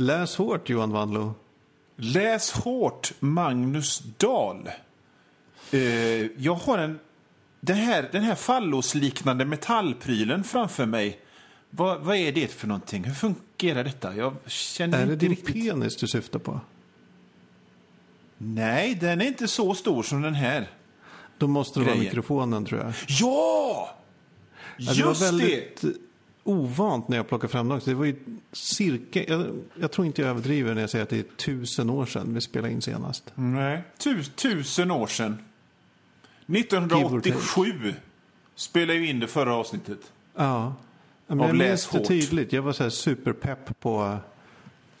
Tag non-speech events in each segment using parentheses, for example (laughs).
Läs hårt, Johan Wanlo. Läs hårt, Magnus Dahl. Eh, jag har en... Den här, den här fallosliknande metallprylen framför mig. Vad, vad är det för någonting? Hur fungerar detta? Jag känner Är det inte din riktigt... penis du syftar på? Nej, den är inte så stor som den här. Då måste det vara Grejer. mikrofonen, tror jag. Ja! Ja, Just det det! väldigt ovant när jag plockade fram också. Det var ju cirka, jag, jag tror inte jag överdriver när jag säger att det är tusen år sedan vi spelade in senast. Nej. Tus, tusen år sedan. Give or 1987 spelade ju in det förra avsnittet. Ja. Men jag minns det hårt. tydligt. Jag var så här superpepp på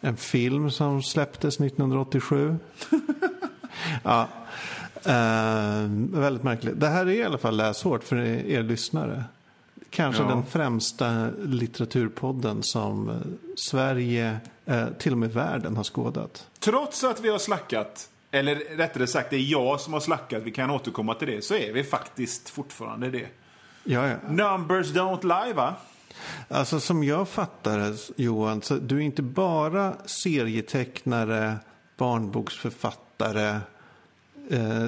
en film som släpptes 1987. (laughs) ja. Eh, väldigt märkligt. Det här är i alla fall läshårt för er lyssnare. Kanske Ja. den främsta litteraturpodden som eh, Sverige, eh, till och med världen, har skådat. Trots att vi har slackat, eller rättare sagt det är jag som har slackat, vi kan återkomma till det, så är vi faktiskt fortfarande det. Ja, ja. Numbers don't lie va? Alltså som jag fattar det, Johan, så du är inte bara serietecknare, barnboksförfattare, eh,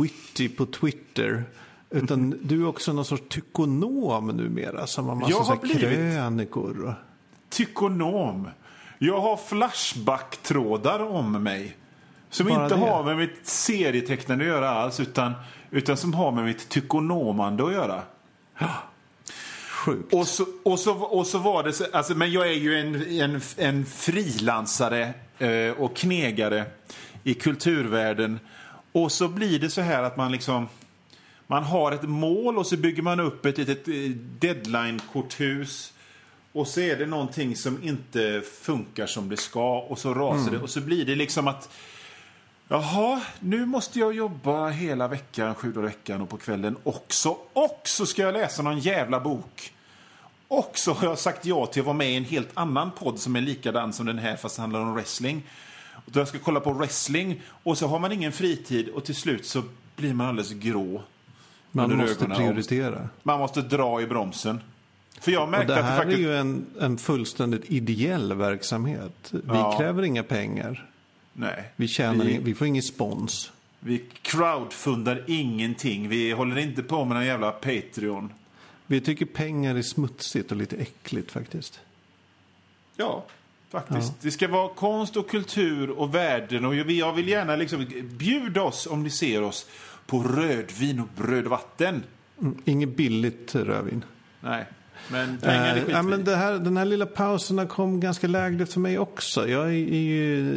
witty på Twitter. Utan du är också någon sorts tykonom numera som har massa Jag har krönikor. och- Tykonom. Jag har flashback-trådar om mig. Som Bara inte det? har med mitt serietecknande att göra alls, utan, utan som har med mitt tykonomande att göra. Sjukt. Och så, och så, och så var det så, alltså, men jag är ju en, en, en frilansare eh, och knegare i kulturvärlden. Och så blir det så här att man liksom, man har ett mål och så bygger man upp ett litet eh, deadline-korthus. Och så är det någonting som inte funkar som det ska och så rasar det. Och så blir det liksom att Jaha, nu måste jag jobba hela veckan, sju dagar veckan och på kvällen också. Och så ska jag läsa någon jävla bok. Och så har jag sagt ja till att vara med i en helt annan podd som är likadan som den här fast handlar om wrestling. Och då jag ska kolla på wrestling och så har man ingen fritid och till slut så blir man alldeles grå. Man måste prioritera. Man måste dra i bromsen. För jag Och märkte det att det här faktiskt... är ju en, en fullständigt ideell verksamhet. Vi Ja. kräver inga pengar. Nej. Vi, tjänar Vi- vi... vi får ingen spons. Vi crowdfundar ingenting. Vi håller inte på med någon jävla Patreon. Vi tycker pengar är smutsigt och lite äckligt faktiskt. Ja, faktiskt. Det ska vara konst och kultur och värden. Och jag vill gärna liksom bjuda oss, om ni ser oss, på rödvin och bröd och vatten. Mm, inget billigt rödvin. Nej, men pengar är Eh, ja, men det här, den här lilla pausen kom ganska lägligt för mig också. Jag är, är ju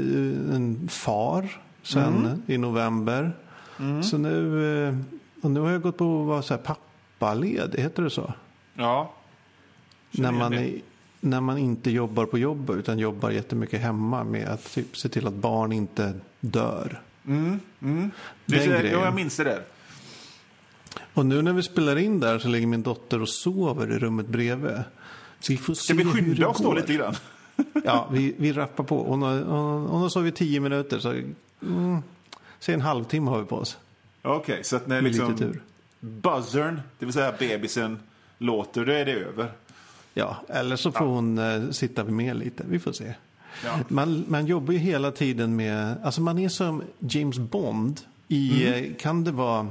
eh, en far sen Mm. i november. Så nu, eh, och nu har jag gått på att vara så här pappaledig, heter det så? Ja. När man, är, när man inte jobbar på jobbet utan jobbar jättemycket hemma med att typ, se till att barn inte dör. Det, Den är- grejen. ja, jag minns det där. Och nu när vi spelar in där så ligger min dotter och sover i rummet bredvid. Så vi får se Ska vi skynda oss då lite grann? Ja, vi, vi rappar på. Hon har, hon, hon har sovit tio minuter. Så, mm, säg en halvtimme har vi på oss. Okej, så att när liksom lite tur. buzzern, det vill säga bebisen, låter, då är det över. Ja, eller så får hon eh, sitta med lite. Vi får se. Ja. Man, man jobbar ju hela tiden med... Alltså man är som James Bond i... Mm. eh, Kan det vara...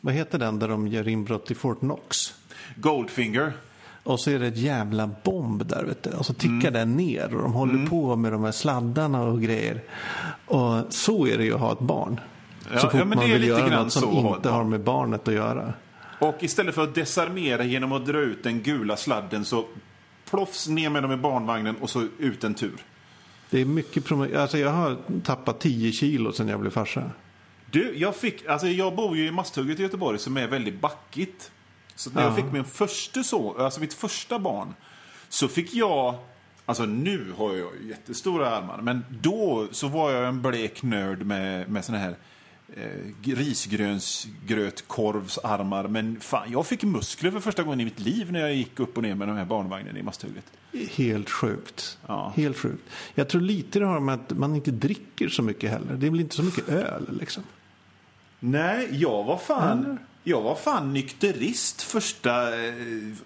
Vad heter den där de gör inbrott i Fort Knox? Goldfinger. Och så är det ett jävla bomb där vet du. Och så tickar Mm. den ner och de håller på med de här sladdarna och grejer. Och så är det ju att ha ett barn. Ja, så fort ja, men man det är vill lite göra något som inte har med barnet att göra. Och istället för att desarmera genom att dra ut den gula sladden så ploffs ner med dem i barnvagnen och så ut en tur. Det är mycket promenad. Alltså jag har tappat 10 kilo sedan jag blev farsa. Du, jag fick, alltså jag bor ju i Masthugget i Göteborg som är väldigt backigt. Så när jag Ja. fick min första så, alltså mitt första barn, så fick jag, alltså nu har jag jättestora armar, men då så var jag en blek nörd med, med såna här eh, risgrönsgrötkorvsarmar. Men fan, jag fick muskler för första gången i mitt liv när jag gick upp och ner med de här barnvagnen i Masthugget. Helt sjukt. Ja. Helt sjukt. Jag tror lite det har med att man inte dricker så mycket heller. Det blir inte så mycket öl liksom. Nej, jag var fan, jag var fan nykterist första eh,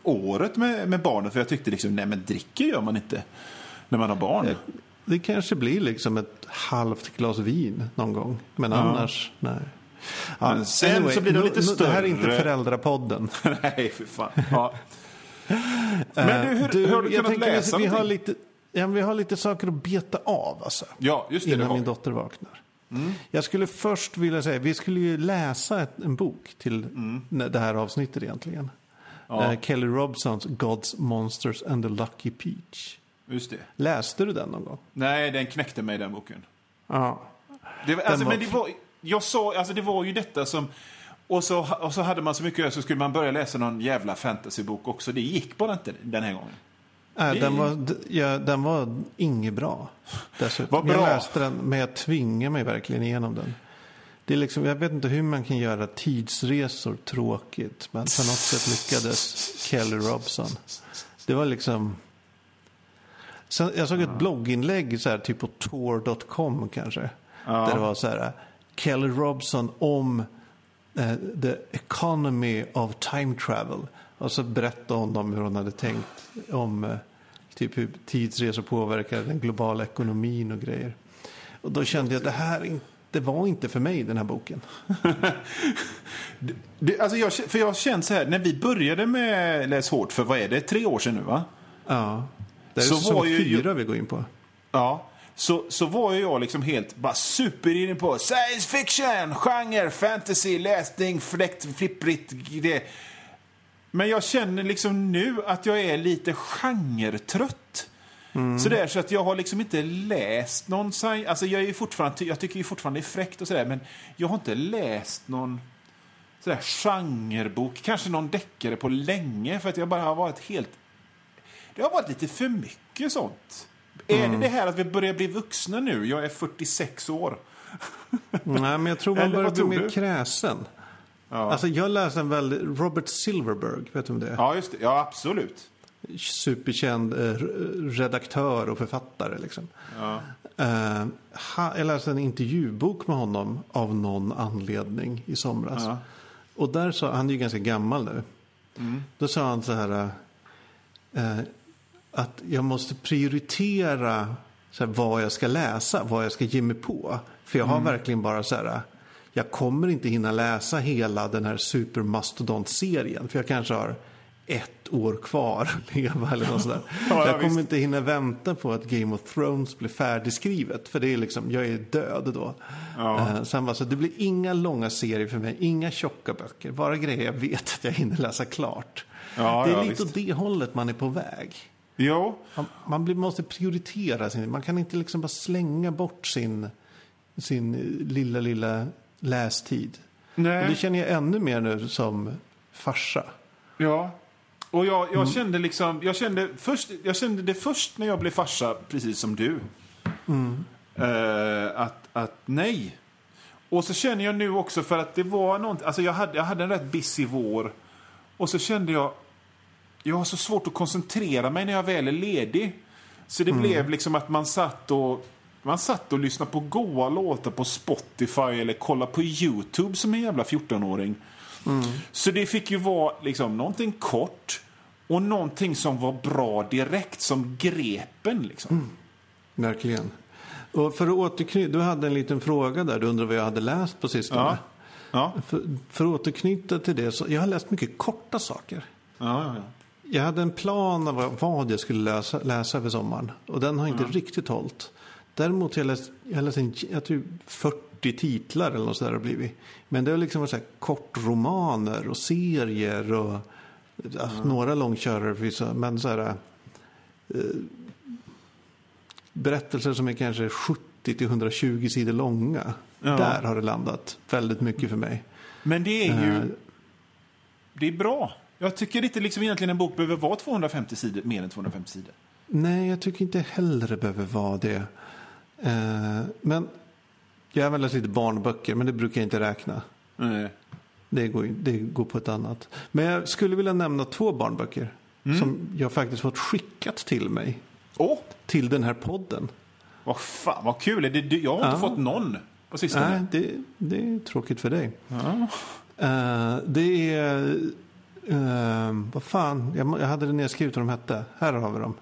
året med, med barnet. För jag tyckte liksom, nej men dricker gör man inte när man har barn. Det kanske blir liksom ett halvt glas vin någon gång. Men annars, nej. Ja, Men sen så blir det lite Det här är inte större. föräldrapodden. (laughs) Nej, för fan. Ja. Men du, hur, Du, hur har du jag kunnat läsa vi har, någonting? lite, ja, vi har lite saker att beta av alltså, Ja, just det. innan har min vi. dotter vaknar. Jag skulle först vilja säga, vi skulle ju läsa ett, en bok till när det här avsnittet egentligen. Ja. Eh, Kelly Robsons God's Monsters and the Lucky Peach. Just det. Läste du den någon gång? Nej, den knäckte mig den boken. Ja. Det, alltså, var men det var, jag sa, alltså det var ju detta som... Och så, och så hade man så mycket så skulle man börja läsa någon jävla fantasybok också. Det gick bara inte den här gången. Nej, Det- den, var, ja, den var inget bra. Dessutom. Bra. Jag läste den, men jag tvingade mig verkligen igenom den. Det är liksom, jag vet inte hur man kan göra tidsresor tråkigt. Men på något sätt lyckades Kelly Robson. Det var liksom... Sen, jag såg ett blogginlägg så här, typ på tour.com kanske. Där det var så här, Kelly Robson om eh, the economy of time travel. Och så berättade hon om hur hon hade tänkt om eh, typ hur tidsresor påverkar den globala ekonomin och grejer. Och då kände jag att det här inte, det var inte för mig den här boken. (laughs) Det, alltså jag, för jag känt så här, när vi började med Läs hårt, för vad är det, tre år sedan nu va? Ja. Det är Så säsong fyra vi går in på. Ja. Så, så var ju jag liksom helt bara superinne på science fiction, genre, fantasy, läsning, fläkt, flipprigt, det. Men jag känner liksom nu att jag är lite genretrött. Sådär, så att jag har liksom inte läst någon sci- Alltså jag är ju fortfarande, jag tycker ju fortfarande det är fräckt och sådär, men jag har inte läst någon sådär genrebok, kanske någon deckare på länge, för att jag bara har varit helt... Det har varit lite för mycket sånt. Är det det här att vi börjar bli vuxna nu? Jag är 46 år. Nej, men jag tror man börjar bli mer du? kräsen. Ja, Alltså jag läste en väldigt, Robert Silverberg, vet du om det är? ja just det. Ja, absolut. Superkänd eh, redaktör och författare liksom. Ja. Eh, ha, jag läste en intervjubok med honom av någon anledning i somras. Ja. Och där sa, han är ju ganska gammal nu. Då sa han så här eh, att jag måste prioritera så här, vad jag ska läsa, vad jag ska ge mig på. För jag har verkligen bara så här, jag kommer inte hinna läsa hela den här supermastodont-serien. För jag kanske har ett år kvar att leva eller något sådär. (laughs) Ja, ja, jag kommer visst. inte hinna vänta på att Game of Thrones blir färdigskrivet. För det är liksom, jag är död då. Ja. Eh, så han bara, så det blir inga långa serier för mig, inga tjocka böcker. Bara grejer jag vet att jag hinner läsa klart. Ja, det är ja, lite visst. åt det hållet man är på väg. Jo, Man, man blir, måste prioritera sin, man kan inte liksom bara slänga bort sin, sin lilla, lilla lästid. Nej. Och det känner jag ännu mer nu som farsa. Ja. Och jag, jag kände liksom, jag kände, först, jag kände det först när jag blev farsa, precis som du. Eh, att, att nej. Och så känner jag nu också för att det var något, alltså jag hade, jag hade en rätt busy vår. Och så kände jag, jag har så svårt att koncentrera mig när jag väl är ledig. Så det blev liksom att man satt och man satt och lyssnade på goa låtar på Spotify eller kollade på YouTube som en jävla 14-åring. Så det fick ju vara liksom någonting kort och någonting som var bra direkt, som grepen liksom. Verkligen. Och för att återknyta, du hade en liten fråga där, du undrar vad jag hade läst på sistone. Ja. Ja. För, för att återknyta till det, så jag har läst mycket korta saker. Ja, ja, ja. Jag hade en plan av vad- jag skulle läsa, läsa över sommaren. Och den har inte riktigt hållit. Däremot har jag läst, jag läst en, jag tror 40 titlar eller något sådär har blivit. Men det har liksom varit så här kortromaner och serier och ja, några långkörare förvisso. Men så här, eh, berättelser som är kanske 70 till 120 sidor långa. Ja. Där har det landat väldigt mycket för mig. Men det är ju... Eh. Det är bra. Jag tycker inte liksom egentligen en bok behöver vara 250 sidor, mer än 250 sidor. Nej, jag tycker inte heller det behöver vara det. Eh, men jag har även läst lite barnböcker, men det brukar jag inte räkna. Nej. Det går, det går på ett annat. Men jag skulle vilja nämna två barnböcker som jag faktiskt fått skickat till mig. Åh, Till den här podden. vad fan vad kul. Är det, jag har inte Ja. fått någon på sistone. Nej, det, det är tråkigt för dig. Ja. Eh, det är... eh, vad fan, jag, jag hade det nedskrivet vad de hette. Här har vi dem.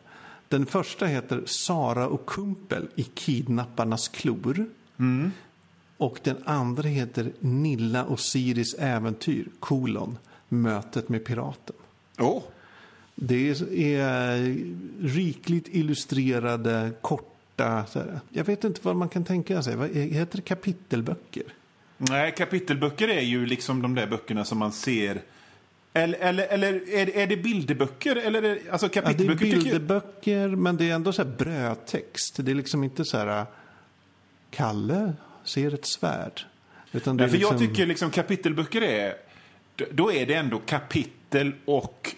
Den första heter Sara och Kumpel i kidnapparnas klor. Och den andra heter Nilla och Siris äventyr, kolon, mötet med piraten. Oh. Det är rikligt illustrerade, korta... Så här. Jag vet inte vad man kan tänka sig. Vad heter det kapitelböcker? Nej, kapitelböcker är ju liksom de där böckerna som man ser... Eller, eller, eller är, det, är det bilderböcker? Eller är det, alltså Ja, det är kapitelböcker bilderböcker, men det är ändå så här brödtext. Det är liksom inte så här... Kalle ser ett svärd. Utan det Nej, för liksom, jag tycker liksom kapitelböcker är... Då är det ändå kapitel och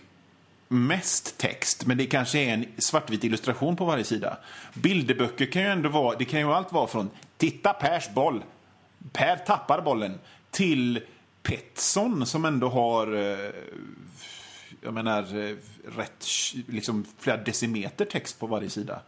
mest text, men det kanske är en svartvit illustration på varje sida. Bilderböcker kan ju ändå vara, det kan ju allt vara från titta Pers boll, Per tappar bollen, till Petson som ändå har, eh, jag menar, eh, rätt, liksom flera decimeter text på varje sida.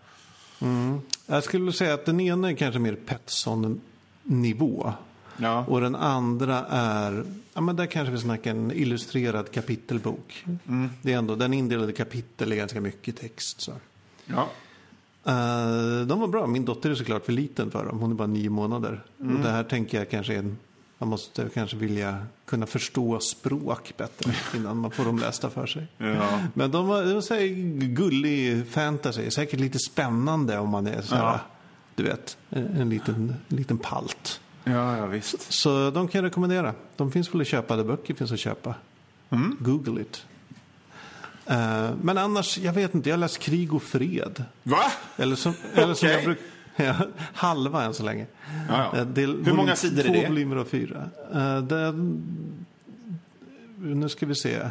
Jag skulle säga att den ena är kanske mer Petson-nivå. Ja. Och den andra är, ja men där kanske vi snackar en illustrerad kapitelbok. Mm. Det är ändå, den indelade kapitel är ganska mycket text. Så. Ja. Eh, de var bra. Min dotter är såklart för liten för dem. Hon är bara nio månader. Mm. Och det här tänker jag kanske är en, man måste kanske vilja kunna förstå språk bättre (laughs) innan man får dem lästa för sig. Ja. Men de var, det var så gullig fantasy. Säkert lite spännande om man är så här, Ja. du vet, en, en, liten, en liten palt. Ja, ja, visst. Så de kan jag rekommendera. De finns väl att köpa, där böcker finns att köpa. Mm. Google it. Eh, men annars, jag vet inte, jag har läst Krig och fred. Va? Eller som, eller som Okej. jag brukar... (laughs) Halva än så länge. Ja, ja. Eh, Hur många sidor är två det? volymer av fyra. Eh, den, nu ska vi se.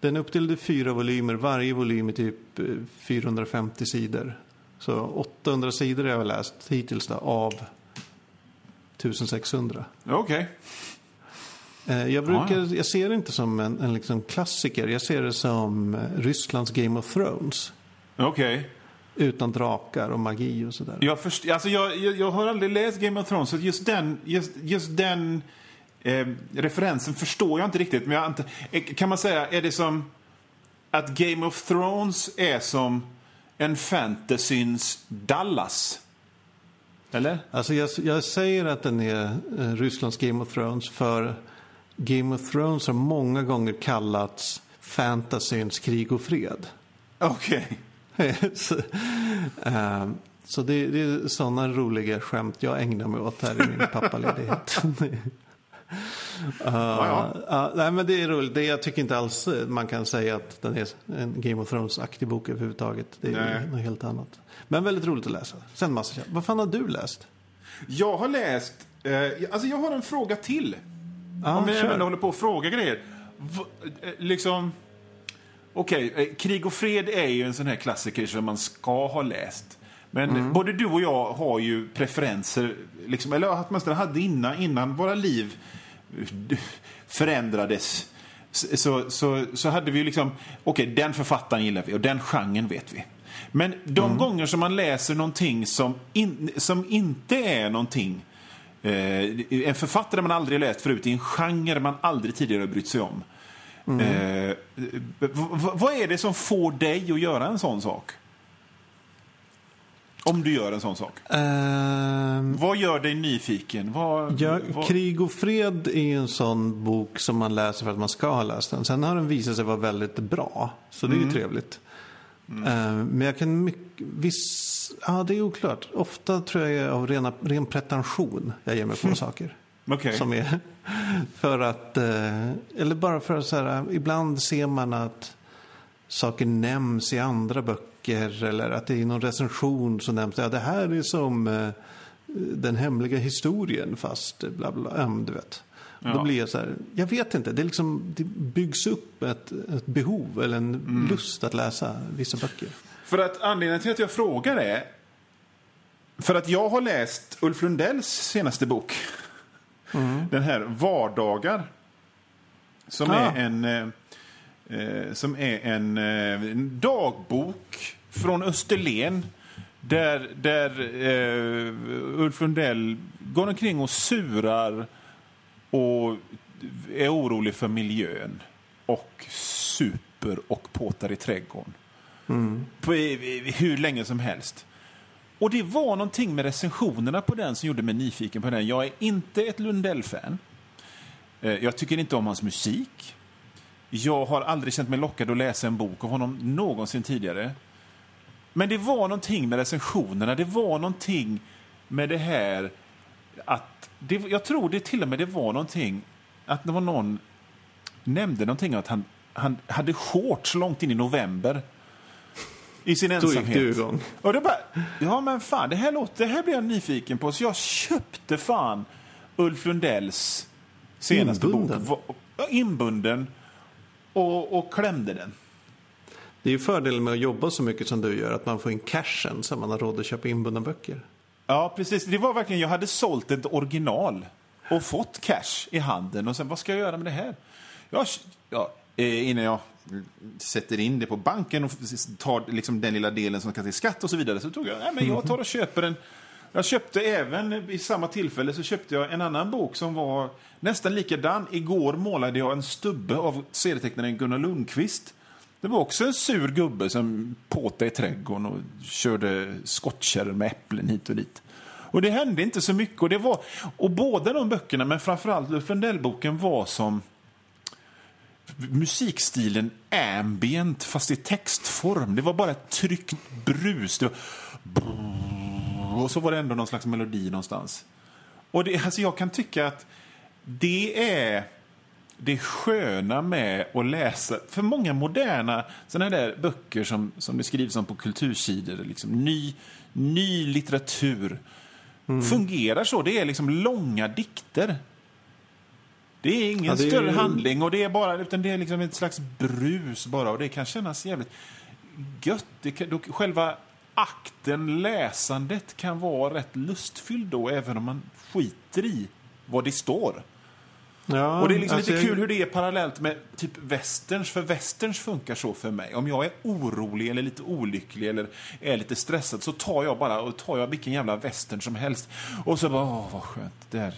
Den är uppdelad i fyra volymer. Varje volym är typ eh, 450 sidor. Så 800 sidor har jag läst hittills då, av 1600. Okej. Eh, Jag, brukar, Ja, ja. jag ser det inte som en, en liksom klassiker. Jag ser det som eh, Rysslands Game of Thrones. Okej. Utan drakar och magi och sådär. Jag, först, alltså jag, jag, jag har aldrig läst Game of Thrones, så just den, just, just den eh, referensen förstår jag inte riktigt. Men ant- eh, kan man säga, är det som att Game of Thrones är som en fantasyns Dallas? Eller? Alltså jag, jag säger att den är eh, Rysslands Game of Thrones för Game of Thrones har många gånger kallats fantasyns krig och fred. Okej. (laughs) så ehm, så det, det är sådana roliga skämt jag ägnar mig åt här i min pappaledighet. (laughs) Uh, ja. ja, nej, men det är roligt. Det, jag tycker inte alls man kan säga att den är en Game of Thrones-aktig bok överhuvudtaget. Det är Nej. något helt annat. Men väldigt roligt att läsa. Sen massa. Vad fan har du läst? Jag har läst... Eh, alltså jag har en fråga till. Ja, Om jag ändå håller på att fråga grejer. V, eh, liksom... Okej, eh, Krig och fred är ju en sån här klassiker som man ska ha läst. Men Mm. både du och jag har ju preferenser, liksom, eller åtminstone hade innan, innan våra liv förändrades. Så, så, så, hade vi ju liksom, okej den författaren gillar vi och den genren vet vi. Men de Mm. gånger som man läser någonting som, in, som inte är någonting Eh, en författare man aldrig läst förut i en genre man aldrig tidigare har brytt sig om. Eh, v- v- vad är det som får dig att göra en sån sak? Om du gör en sån sak. Ehm, Vad gör dig nyfiken? Vad, Ja, vad... Krig och fred är en sån bok som man läser för att man ska ha läst den. Sen har den visat sig vara väldigt bra, så det är Mm. ju trevligt. Eh, Men jag kan mycket, viss, ja det är oklart. Ofta tror jag av rena, ren pretension jag ger mig på (laughs) saker. Okej. Som är (laughs) för att, eh, eller bara för att så här, ibland ser man att saker nämns i andra böcker eller att det är i någon recension så nämns ja det här är som eh, den hemliga historien fast bla bla, ja, du vet. Och Då Ja. blir jag så här, jag vet inte, det, är liksom, det byggs upp ett, ett behov eller en Mm. lust att läsa vissa böcker. För att anledningen till att jag frågar är för att jag har läst Ulf Lundells senaste bok. Den här Vardagar. Som Ah. är en eh, eh, som är en, eh, dagbok från Österlen. Där, där eh, Ulf Lundell går omkring och surar och är orolig för miljön. Och super och påtar i trädgården. På, hur länge som helst. Och det var någonting med recensionerna på den som gjorde mig nyfiken på den. Jag är inte ett Lundell-fan. Eh, jag tycker inte om hans musik. Jag har aldrig känt mig lockad att läsa en bok av honom någonsin tidigare. Men det var någonting med recensionerna, det var någonting med det här att... Det, jag tror det till och med det var någonting att det var någon nämnde någonting att han, han hade shorts långt in i november. I sin ensamhet. Då gick du igång. Och det bara, ja men fan, det här, låter, det här blir jag nyfiken på. Så jag köpte fan Ulf Lundells senaste Inbunden. bok. Inbunden. Och, och klämde den. Det är ju fördelen med att jobba så mycket som du gör, att man får in cashen så man har råd att köpa inbundna böcker. Ja, precis. Det var verkligen, jag hade sålt ett original och fått cash i handen. Och sen, vad ska jag göra med det här? Jag, ja, eh, innan jag sätter in det på banken och tar liksom den lilla delen som ska till skatt och så vidare, så tog jag, nej men jag tar och köper en jag köpte även, i samma tillfälle, så köpte jag en annan bok som var nästan likadan. Igår målade jag en stubbe av serietecknaren Gunnar Lundqvist. Det var också en sur gubbe som påtade i trädgården och körde skottkärror med äpplen hit och dit. Och det hände inte så mycket. Och, det var, och båda de böckerna, men framförallt Lundell-boken var som musikstilen ambient, fast i textform. Det var bara ett tryckt brus. Det var... Och så var det ändå någon slags melodi någonstans. Och det, alltså jag kan tycka att det är det sköna med att läsa. För många moderna såna där böcker som, som det skrivs om på kultursidor, liksom ny, ny litteratur, fungerar så. Det är liksom långa dikter. Det är ingen Ja, det är större ju- handling och det är bara utan det är liksom ett slags brus bara och det kan kännas jävligt gött. Det kan, då, själva akten, läsandet, kan vara rätt lustfylld då även om man skiter i vad det står. Ja, Och det är liksom alltså lite jag- kul hur det är parallellt med typ westerns, för westerns funkar så för mig. Om jag är orolig eller lite olycklig eller är lite stressad så tar jag bara och tar jag vilken jävla western som helst. Och så bara, åh vad skönt. Där,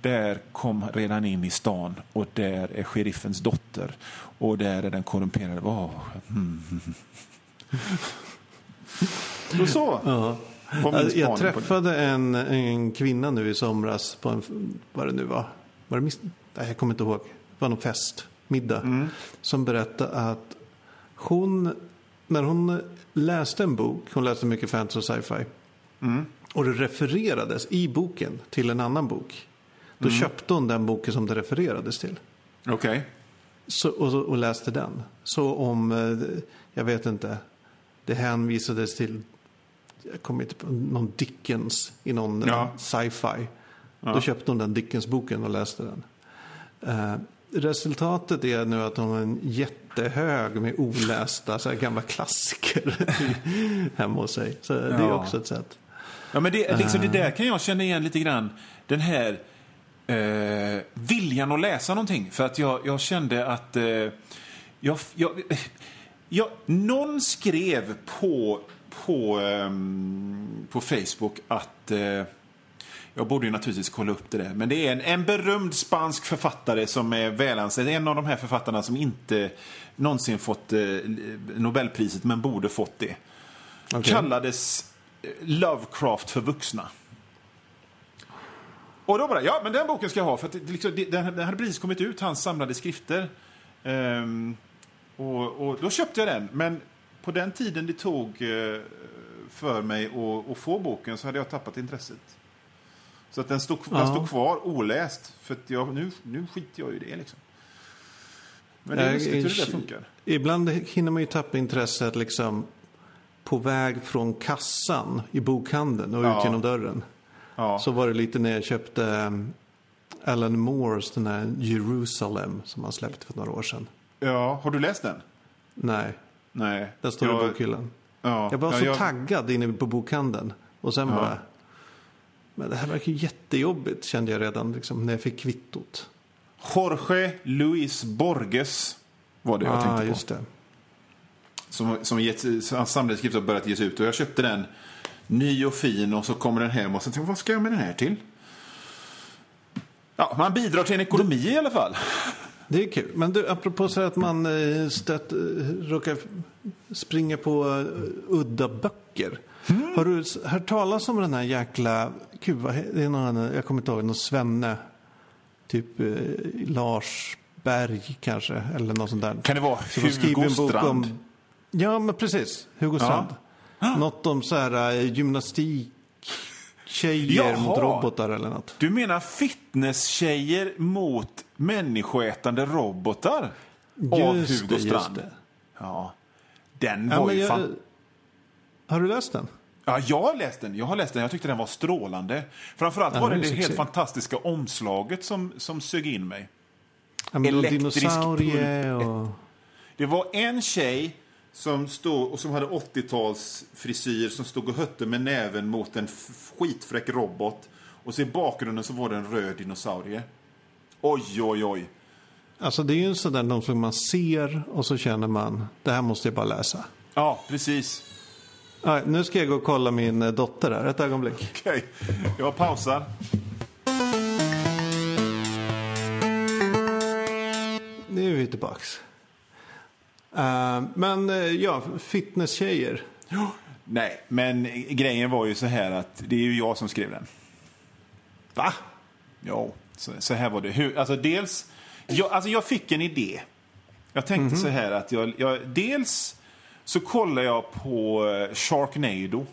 där kom redan in i stan och där är sheriffens dotter. Och där är den korrumperade. Skönt. Mm. Och så Ja. min Jag, träffade en, en kvinna nu i somras på en, vad det nu var, var det mis- Nej, jag kommer inte ihåg, det var någon fest, middag, Mm. som berättade att hon, när hon läste en bok, hon läste mycket fantasy och sci-fi, Mm. och det refererades i boken till en annan bok, då Mm. köpte hon den boken som det refererades till. Okej. Så, och, och läste den. Så om, eh, jag vet inte, det hänvisades till, jag kommer inte på, någon Dickens i någon eh, Ja. sci-fi. Ja. Då köpte hon den Dickens-boken och läste den. Eh, resultatet är nu att hon har en jättehög med olästa så här, gamla klassiker (laughs) hemma hos sig. Så det är också ett sätt. Ja, men det, liksom, det där kan jag känna igen lite grann. Den här eh, viljan att läsa någonting. För att jag, jag kände att... Eh, jag, jag, jag, någon skrev på, på, ehm, på Facebook att... Eh, jag borde ju naturligtvis kolla upp det där. Men det är en, en berömd spansk författare som är välansedd. En av de här författarna som inte någonsin fått eh, Nobelpriset, men borde fått det Okej. kallades eh, Lovecraft för vuxna. Och då bara, ja men den boken ska jag ha för det, liksom, det, den, den hade precis kommit ut, hans samlade skrifter. Ehm, och, och då köpte jag den, men på den tiden det tog eh, för mig att, att få boken så hade jag tappat intresset. Så att den stod, den Ja. stod kvar oläst, för jag, nu, nu skiter jag i det liksom. Men det är lustigt hur det där funkar. Ibland hinner man ju tappa intresset liksom på väg från kassan i bokhandeln och Ja. ut genom dörren. Ja. Så var det lite när jag köpte um, Alan Moores den här Jerusalem som han släppte för några år sedan. ja, har du läst den? Nej, Nej. den står Jag- i bokhyllan. Ja, Jag var ja, så jag- taggad inne på bokhandeln. Och sen Ja. bara... Men det här verkar ju jättejobbigt kände jag redan liksom, när jag fick kvittot. Jorge Luis Borges var det jag ah, tänkte på. just det. Som, som gett, så hans samlade skrift har börjat ges ut. Och jag köpte den ny och fin och så kommer den hem och så tänkte jag, vad ska jag med den här till? Ja, man bidrar till en ekonomi i alla fall. Det är kul. Men du, apropå så att man eh, stött, eh, råkar springa på eh, udda böcker. Mm. Har du hört talas om den här jäkla... Gud, vad, det är någon, jag kommer inte ihåg, någon svenne. Typ eh, Lars Berg kanske, eller något sånt där. Kan det vara Hugo Strand? Om, ja, men precis. Hugo Strand. Något om så här eh, gymnastik, tjejer Jaha. mot robotar eller något. Du menar fitnesstjejer mot människoätande robotar? av Just Hugo det, Strand. det. Ja. Den Ja, var men ju jag, fan... har du läst den? Ja, jag har läst den. Jag har läst den. Jag tyckte den var strålande. Framförallt Ja, var det det helt fantastiska omslaget som, som sög in mig. Ja, Elektrisk dinosaurie och... Det var en tjej som, stod, och som hade 80-talsfrisyr som stod och hötte med näven mot en skitfräck robot. Och så i bakgrunden så var det en röd dinosaurie. Oj, oj, oj. Alltså det är ju en sån där någon som man ser och så känner man, det här måste jag bara läsa. Ja, precis. Ja, nu ska jag gå och kolla min eh, dotter här, ett ögonblick. Okej, jag pausar. Nu är vi tillbaks. Eh, men eh, ja, fitnesstjejer. (gasps) Nej, men grejen var ju så här att det är ju jag som skrev den. Va? Ja, så, så här var det. Hur, alltså dels, jag, alltså jag fick en idé. Jag tänkte så här att jag, jag, dels så kollar jag på eh, Sharknado.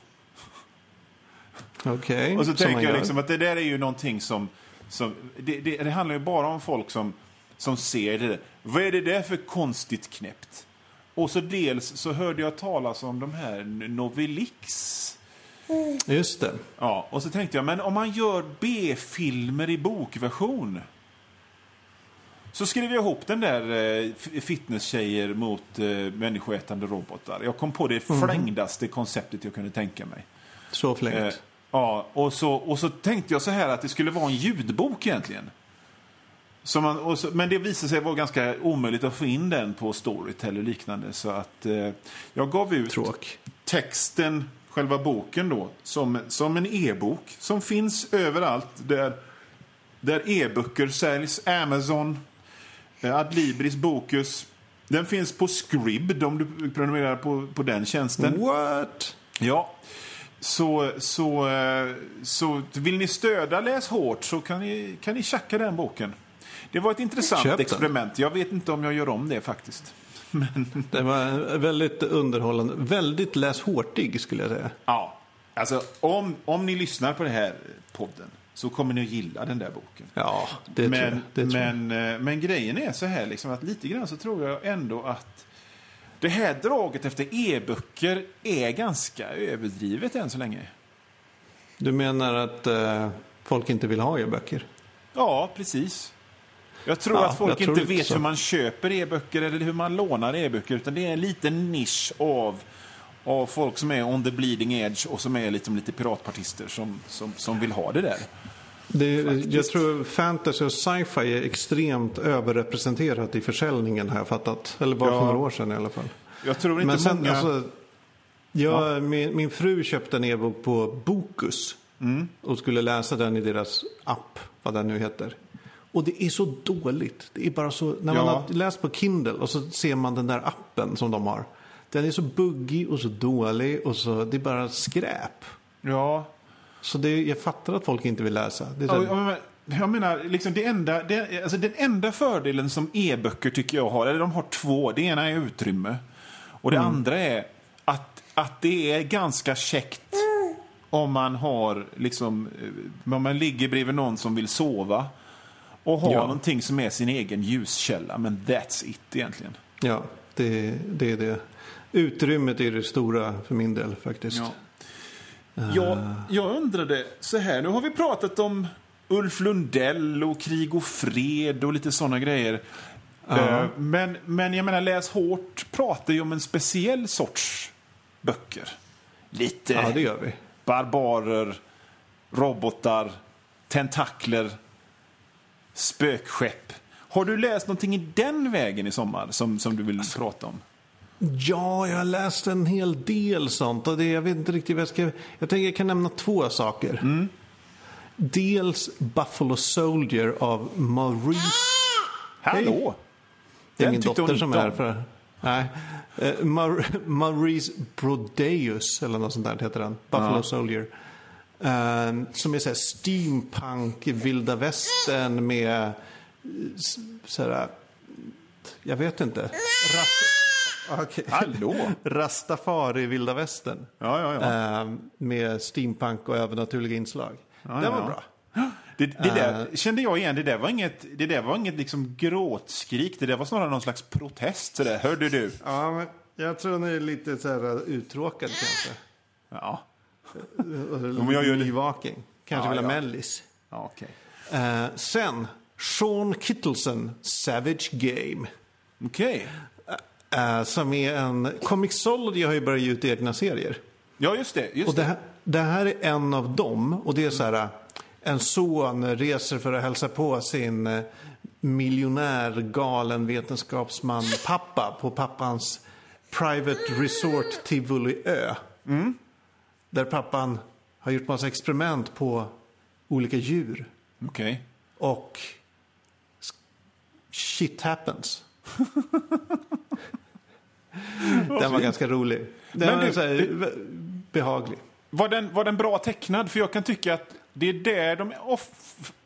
(laughs) Okej. Och så tänker jag liksom att det där är ju någonting som... som det, det, det handlar ju bara om folk som, som ser det. Vad är det där för konstigt knäppt? Och så dels så hörde jag talas om de här Novelix. Just det. Ja, och så tänkte jag, men om man gör B-filmer i bokversion. Så skrev jag ihop den där eh, fitnesstjejer mot eh, människoätande robotar. Jag kom på det Mhm. flängdaste konceptet jag kunde tänka mig. Så flängt. Eh, ja, och så, och så tänkte jag så här att det skulle vara en ljudbok egentligen. Man, så, men det visade sig vara ganska omöjligt att få in den på Storytel och liknande. Så att eh, jag gav ut Tråk. texten, själva boken då, som, som en e-bok som finns överallt där, där e-böcker säljs. Amazon, eh, Adlibris, Bokus. Den finns på Scribd om du prenumererar på, på den tjänsten. What? Ja. Så, så, eh, så vill ni stödja Läs hårt så kan ni, kan ni tjacka den boken. Det var ett intressant Köp den. experiment. Jag vet inte om jag gör om det faktiskt. (laughs) Men, Det var väldigt underhållande. Väldigt läs hårtig skulle jag säga. ja, alltså om, om ni lyssnar på den här podden så kommer ni att gilla den där boken. Ja, det tror jag. men, Det tror men, eh, men grejen är så här liksom att lite grann så tror jag ändå att det här draget efter e-böcker är ganska överdrivet än så länge. Du menar att eh, folk inte vill ha e-böcker? Ja, precis. Jag tror Ja, att folk tror inte vet hur man köper e-böcker eller hur man lånar e-böcker. Utan det är en liten nisch av, av folk som är on the bleeding edge och som är liksom lite piratpartister som, som, som vill ha det där. Det, jag tror fantasy och sci-fi är extremt överrepresenterat i försäljningen jag fattat. Eller bara Ja. för några år sedan i alla fall. Jag tror inte Men sen, många... alltså, jag, min, min fru köpte en e-bok på Bokus. Mm. Och skulle läsa den i deras app, vad den nu heter. Och det är så dåligt. Det är bara så, när man Ja. har läst på Kindle och så ser man den där appen som de har. Den är så buggig och så dålig och så, det är bara skräp. Ja, Så det, jag fattar att folk inte vill läsa. Det är Ja, Jag menar, liksom det enda, det, alltså den enda fördelen som e-böcker tycker jag har, eller de har två. Det ena är utrymme. Och det andra är att, att det är ganska käckt om man har, liksom, eh, om man ligger bredvid någon som vill sova och har Ja. någonting som är sin egen ljuskälla. Men that's it egentligen. Ja, det, det är det. Utrymmet är det stora för min del faktiskt. Ja. Jag, jag undrade så här, nu har vi pratat om Ulf Lundell och krig och fred och lite sådana grejer. Eh, Men, men jag menar, Läs hårt pratar ju om en speciell sorts böcker. Lite Ja, det gör vi. barbarer, robotar, tentakler, spökskepp. Har du läst någonting i den vägen i sommar som, som du vill prata om? Ja, jag har läst en hel del sånt. Och det, jag vet inte riktigt vad jag ska... Jag tänker jag kan nämna två saker. Dels Buffalo Soldier av Maurice... Hallå! Det är Den min dotter som är om. för... Nej. Eh, Maurice Brodeus, eller något sånt där heter den. Buffalo Ja. Soldier. Eh, som är så steampunk, vilda västern med... eh, Så här, jag vet inte. Rast- (laughs) Okej. Hallå? Rastafari vilda västern. Ja, ja, ja. Eh, med steampunk och övernaturliga inslag. det var ja. bra. (gasps) Det, det där kände jag igen. Det där var inget, det där var inget liksom gråtskrik. Det där var snarare någon slags protest. Så där. Hörde du? Ja, men jag tror ni är lite så här uttråkad kanske. Ja. Men jag gör Nyvaken. Kanske Ja, vill ha ja. mellis. ja okej. Eh, sen, Sean Kittleson, Savage Game. Okej. Eh, som är en... Comixology har ju börjat ge ut egna serier. Ja, just det. Just Och det här, det här är en av dem. Och det är så här, en son reser för att hälsa på sin eh, miljonär, galen vetenskapsman pappa på pappans Private Resort Tivoli Ö. Där pappan har gjort massa experiment på olika djur. Okej. Och s- shit happens. (laughs) Den var ganska rolig. Den Men var du, så här, behaglig. Var den, var den bra tecknad? För jag kan tycka att det är där de of,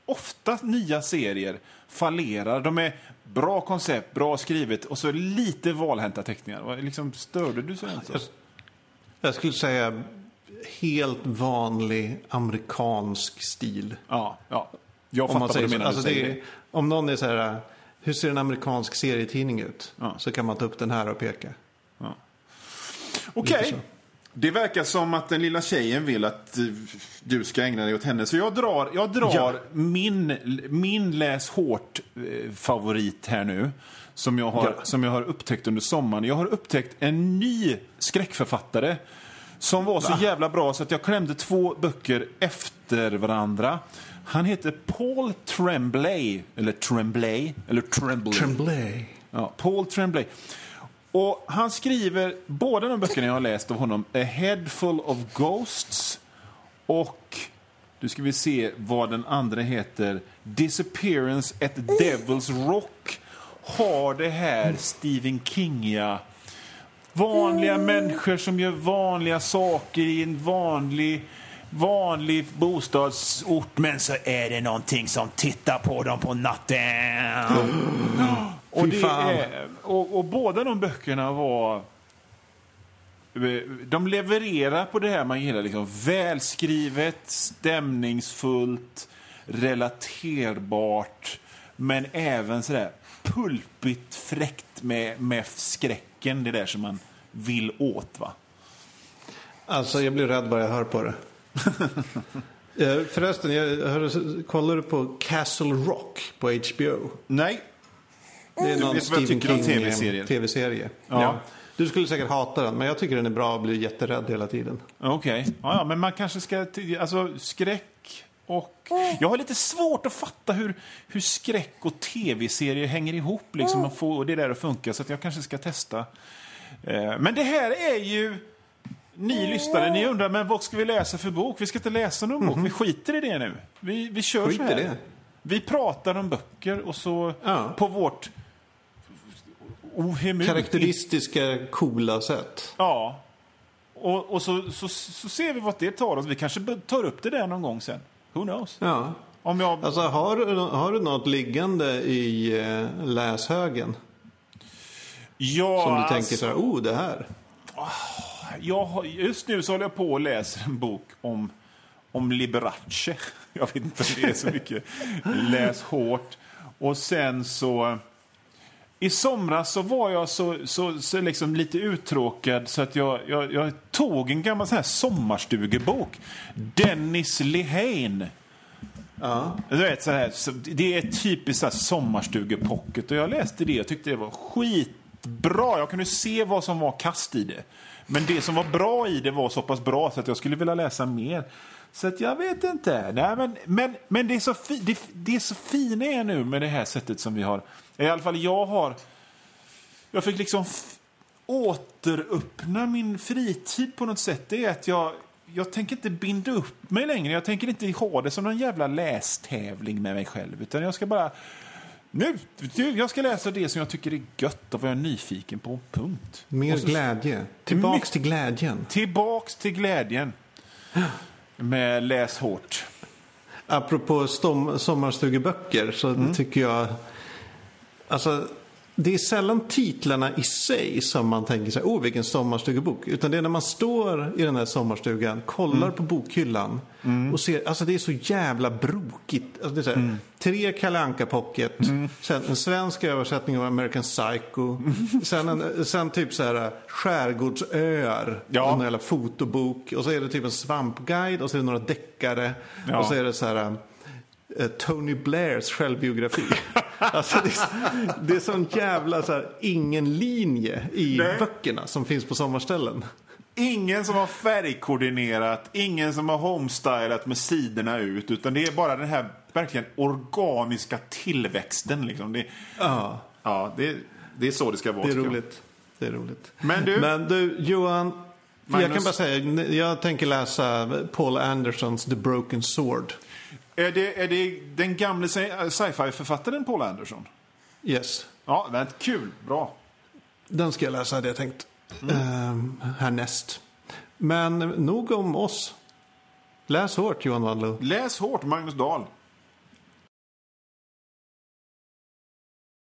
ofta nya serier fallerar. De är bra koncept, bra skrivet och så lite valhänta teckningar. Liksom, störde du sig inte? Jag, jag skulle säga helt vanlig amerikansk stil. Ja, ja. Jag Om fattar vad du menar. Alltså det är, om någon är så här, hur ser en amerikansk serietidning ut? Ja. Så kan man ta upp den här och peka. Okej. Lite så. Det verkar som att den lilla tjejen vill att eh, du ska ägna dig åt henne. Så jag drar, jag drar Ja. min, min läs hårt-favorit här nu. Som jag, har, Ja. som jag har upptäckt under sommaren. Jag har upptäckt en ny skräckförfattare. Som var så jävla bra så att jag klämde två böcker efter varandra. Han heter Paul Tremblay. Eller Tremblay. Eller Tremblay. Tremblay. Ja, Paul Tremblay. Och han skriver, båda de böckerna jag har läst av honom, A Head Full of Ghosts och, nu ska vi se vad den andra heter, Disappearance at Devil's Rock, har det här Stephen Kingiga Vanliga människor som gör vanliga saker i en vanlig, vanlig bostadsort men så är det någonting som tittar på dem på natten. Och, det är, och, och båda de böckerna var... De levererar på det här man gillar. Liksom, välskrivet, stämningsfullt, relaterbart. Men även sådär pulpigt fräckt med, med skräcken. Det där som man vill åt. va? Alltså jag blir rädd bara jag hör på det. (laughs) Eh, Förresten, jag hörde, kollar du på Castle Rock på HBO? Nej. Det är Du någon jag Stephen tycker om King TV-serier. tv-serie. Ja. Du skulle säkert hata den, men jag tycker den är bra och blir jätterädd hela tiden. Okej. Ja, ja, men man kanske ska... Alltså, skräck och... Jag har lite svårt att fatta hur, hur skräck och tv-serier hänger ihop. Liksom, och få det där att funka, så att jag kanske ska testa. Eh, Men det här är ju... Ni lyssnare, ni undrar, men vad ska vi läsa för bok? Vi ska inte läsa någon bok, vi skiter i det nu. Vi, vi kör Skit så här. det. Vi pratar om böcker och så Ja. på vårt ohemult Karaktäristiska, coola sätt. Ja. Och, och så, så, så ser vi vart det tar oss. Vi kanske tar upp det där någon gång sen. Who knows? Ja. Om jag... Alltså, har, du- har du något liggande i eh, läshögen? ja, Som du tänker alltså, så här, oh det här. jag har, Just nu så håller jag på och läser en bok om, om Liberace. (laughs) Jag vet inte om det är så mycket läs hårt. Och sen så... I somras så var jag så, så, så liksom lite uttråkad så att jag, jag, jag tog en gammal sån här sommarstugebok. Dennis Lehane. Ja. Du vet, så här, det är typiskt så här sommarstugepocket och jag läste det och tyckte det var skitbra. Jag kunde se vad som var kast i det. Men det som var bra i det var så pass bra så att jag skulle vilja läsa mer. Så att jag vet inte. Nej, men men, men det, är så fi, det, det är så fina är nu med det här sättet som vi har. I alla fall jag har... Jag fick liksom återöppna min fritid på något sätt. Det är att jag, jag tänker inte binda upp mig längre. Jag tänker inte ha det som någon jävla lästävling med mig själv. Utan jag ska bara Nu, jag ska läsa det som jag tycker är gött och vad jag är nyfiken på. Punkt. Mer så- glädje. Tillbaks till glädjen. Tillbaks till glädjen. Med Läs hårt. Apropå stom- sommarstugeböcker så Mm. tycker jag... Alltså, det är sällan titlarna i sig som man tänker sig, oh vilken sommarstugebok. Utan det är när man står i den här sommarstugan, kollar Mm. på bokhyllan och ser, alltså det är så jävla brokigt. Alltså det är här, Mm. Tre Kalle Anka Pocket, sen en svensk översättning av American Psycho, sen, en, sen typ så här skärgårdsöar, Ja. en jävla fotobok och så är det typ en svampguide och så är det några deckare Ja. och så är det så här eh, Tony Blairs självbiografi. (laughs) alltså det, är, det är sån jävla så här, ingen linje i Nej. böckerna som finns på sommarställen. Ingen som har färgkoordinerat, ingen som har homestylat med sidorna ut. Utan det är bara den här verkligen organiska tillväxten. Liksom. Det, Ja, ja, det, det är så det ska vara. det är jag. roligt. Det är roligt. Men du, Men du, Johan. Jag Magnus. kan bara säga, jag tänker läsa Paul Andersons The Broken Sword. Är, det, är det den gamle sci- sci-fi-författaren Paul Anderson? Yes. Ja, men kul. Bra. Den ska jag läsa hade jag tänkt. Ehm, härnäst. Men nog om oss. Läs hårt Johan Wandlo. Läs hårt, Magnus Dahl.